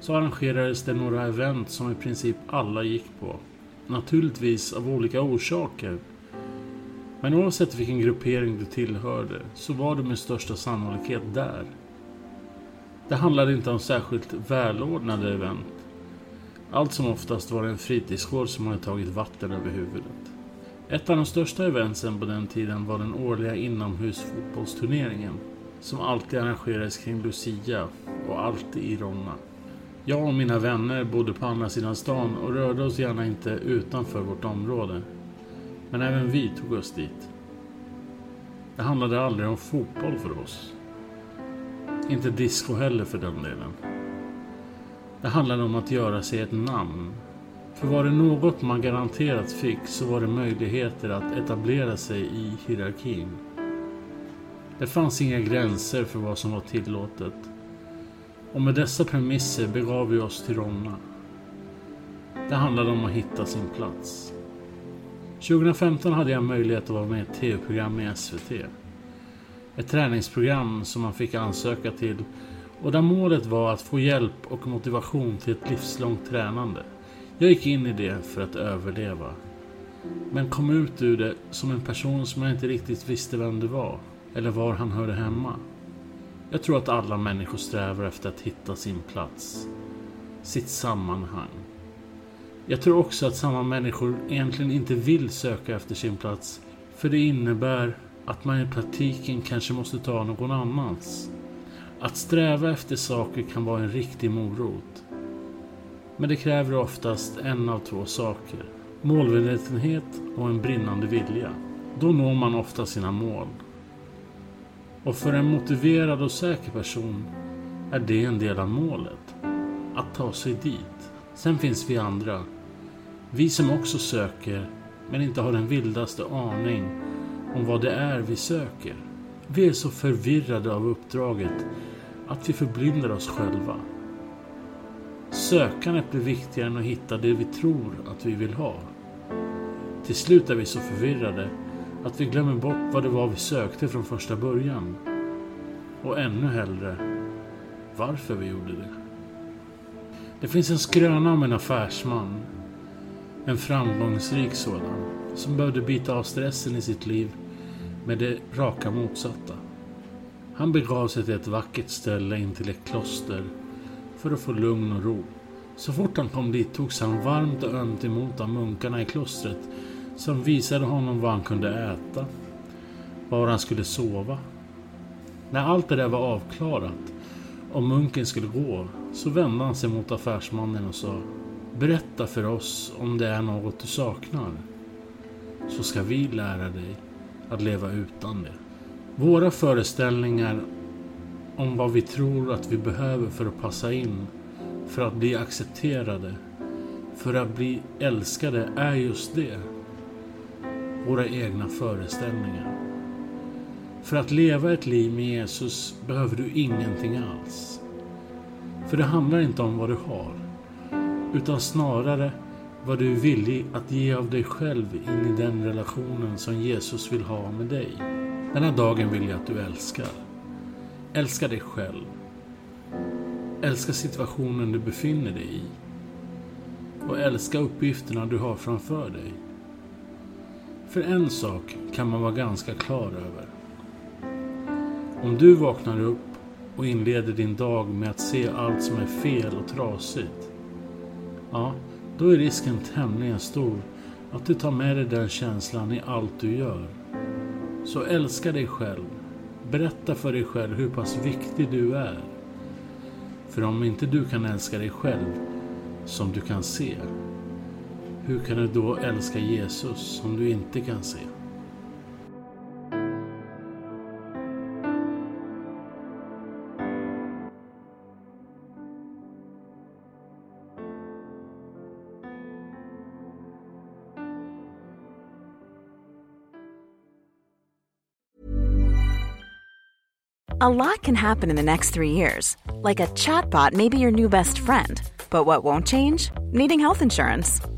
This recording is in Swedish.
så arrangerades det några event som i princip alla gick på. Naturligtvis av olika orsaker. Men oavsett vilken gruppering du tillhörde så var du med största sannolikhet där. Det handlade inte om särskilt välordnade event. Allt som oftast var det en fritidsgård som hade tagit vatten över huvudet. Ett av de största eventen på den tiden var den årliga inomhusfotbollsturneringen som alltid arrangerades kring Lucia och alltid i Ronna. Jag och mina vänner bodde på andra sidan stan och rörde oss gärna inte utanför vårt område. Men även vi tog oss dit. Det handlade aldrig om fotboll för oss. Inte disco heller för den delen. Det handlade om att göra sig ett namn. För var det något man garanterat fick så var det möjligheter att etablera sig i hierarkin. Det fanns inga gränser för vad som var tillåtet. Och med dessa premisser begav vi oss till Ronna. Det handlade om att hitta sin plats. 2015 hade jag möjlighet att vara med i ett tv-program i SVT. Ett träningsprogram som man fick ansöka till och där målet var att få hjälp och motivation till ett livslångt tränande. Jag gick in i det för att överleva. Men kom ut ur det som en person som jag inte riktigt visste vem det var eller var han hörde hemma. Jag tror att alla människor strävar efter att hitta sin plats. Sitt sammanhang. Jag tror också att samma människor egentligen inte vill söka efter sin plats. För det innebär att man i praktiken kanske måste ta någon annans. Att sträva efter saker kan vara en riktig morot. Men det kräver oftast en av två saker. Målmedvetenhet och en brinnande vilja. Då når man ofta sina mål. Och för en motiverad och säker person är det en del av målet. Att ta sig dit. Sen finns vi andra. Vi som också söker men inte har den vildaste aning om vad det är vi söker. Vi är så förvirrade av uppdraget att vi förblindar oss själva. Sökandet blir viktigare än att hitta det vi tror att vi vill ha. Till slut är vi så förvirrade att vi glömmer bort vad det var vi sökte från första början. Och ännu hellre varför vi gjorde det. Det finns en skröna om en affärsman. En framgångsrik sådan. Som behövde bita av stressen i sitt liv med det raka motsatta. Han begav sig till ett vackert ställe intill ett kloster för att få lugn och ro. Så fort han kom dit togs han varmt och ömt emot av munkarna i klostret som visade honom vad han kunde äta, var han skulle sova. När allt det där var avklarat och munken skulle gå så vände han sig mot affärsmannen och sa Berätta för oss om det är något du saknar. Så ska vi lära dig att leva utan det. Våra föreställningar om vad vi tror att vi behöver för att passa in, för att bli accepterade, för att bli älskade är just det. Våra egna föreställningar. För att leva ett liv med Jesus behöver du ingenting alls. För det handlar inte om vad du har, utan snarare vad du är villig att ge av dig själv in i den relationen som Jesus vill ha med dig. Den här dagen vill jag att du älskar. Älska dig själv. Älska situationen du befinner dig i. Och älska uppgifterna du har framför dig. För en sak kan man vara ganska klar över. Om du vaknar upp och inleder din dag med att se allt som är fel och trasigt. Ja, då är risken tämligen stor att du tar med dig den känslan i allt du gör. Så älska dig själv. Berätta för dig själv hur pass viktig du är. För om inte du kan älska dig själv som du kan se, hur kan du då älska Jesus som du inte kan se? A lot can happen in the next three years. Like a chatbot may be your new best friend. But what won't change? Needing health insurance.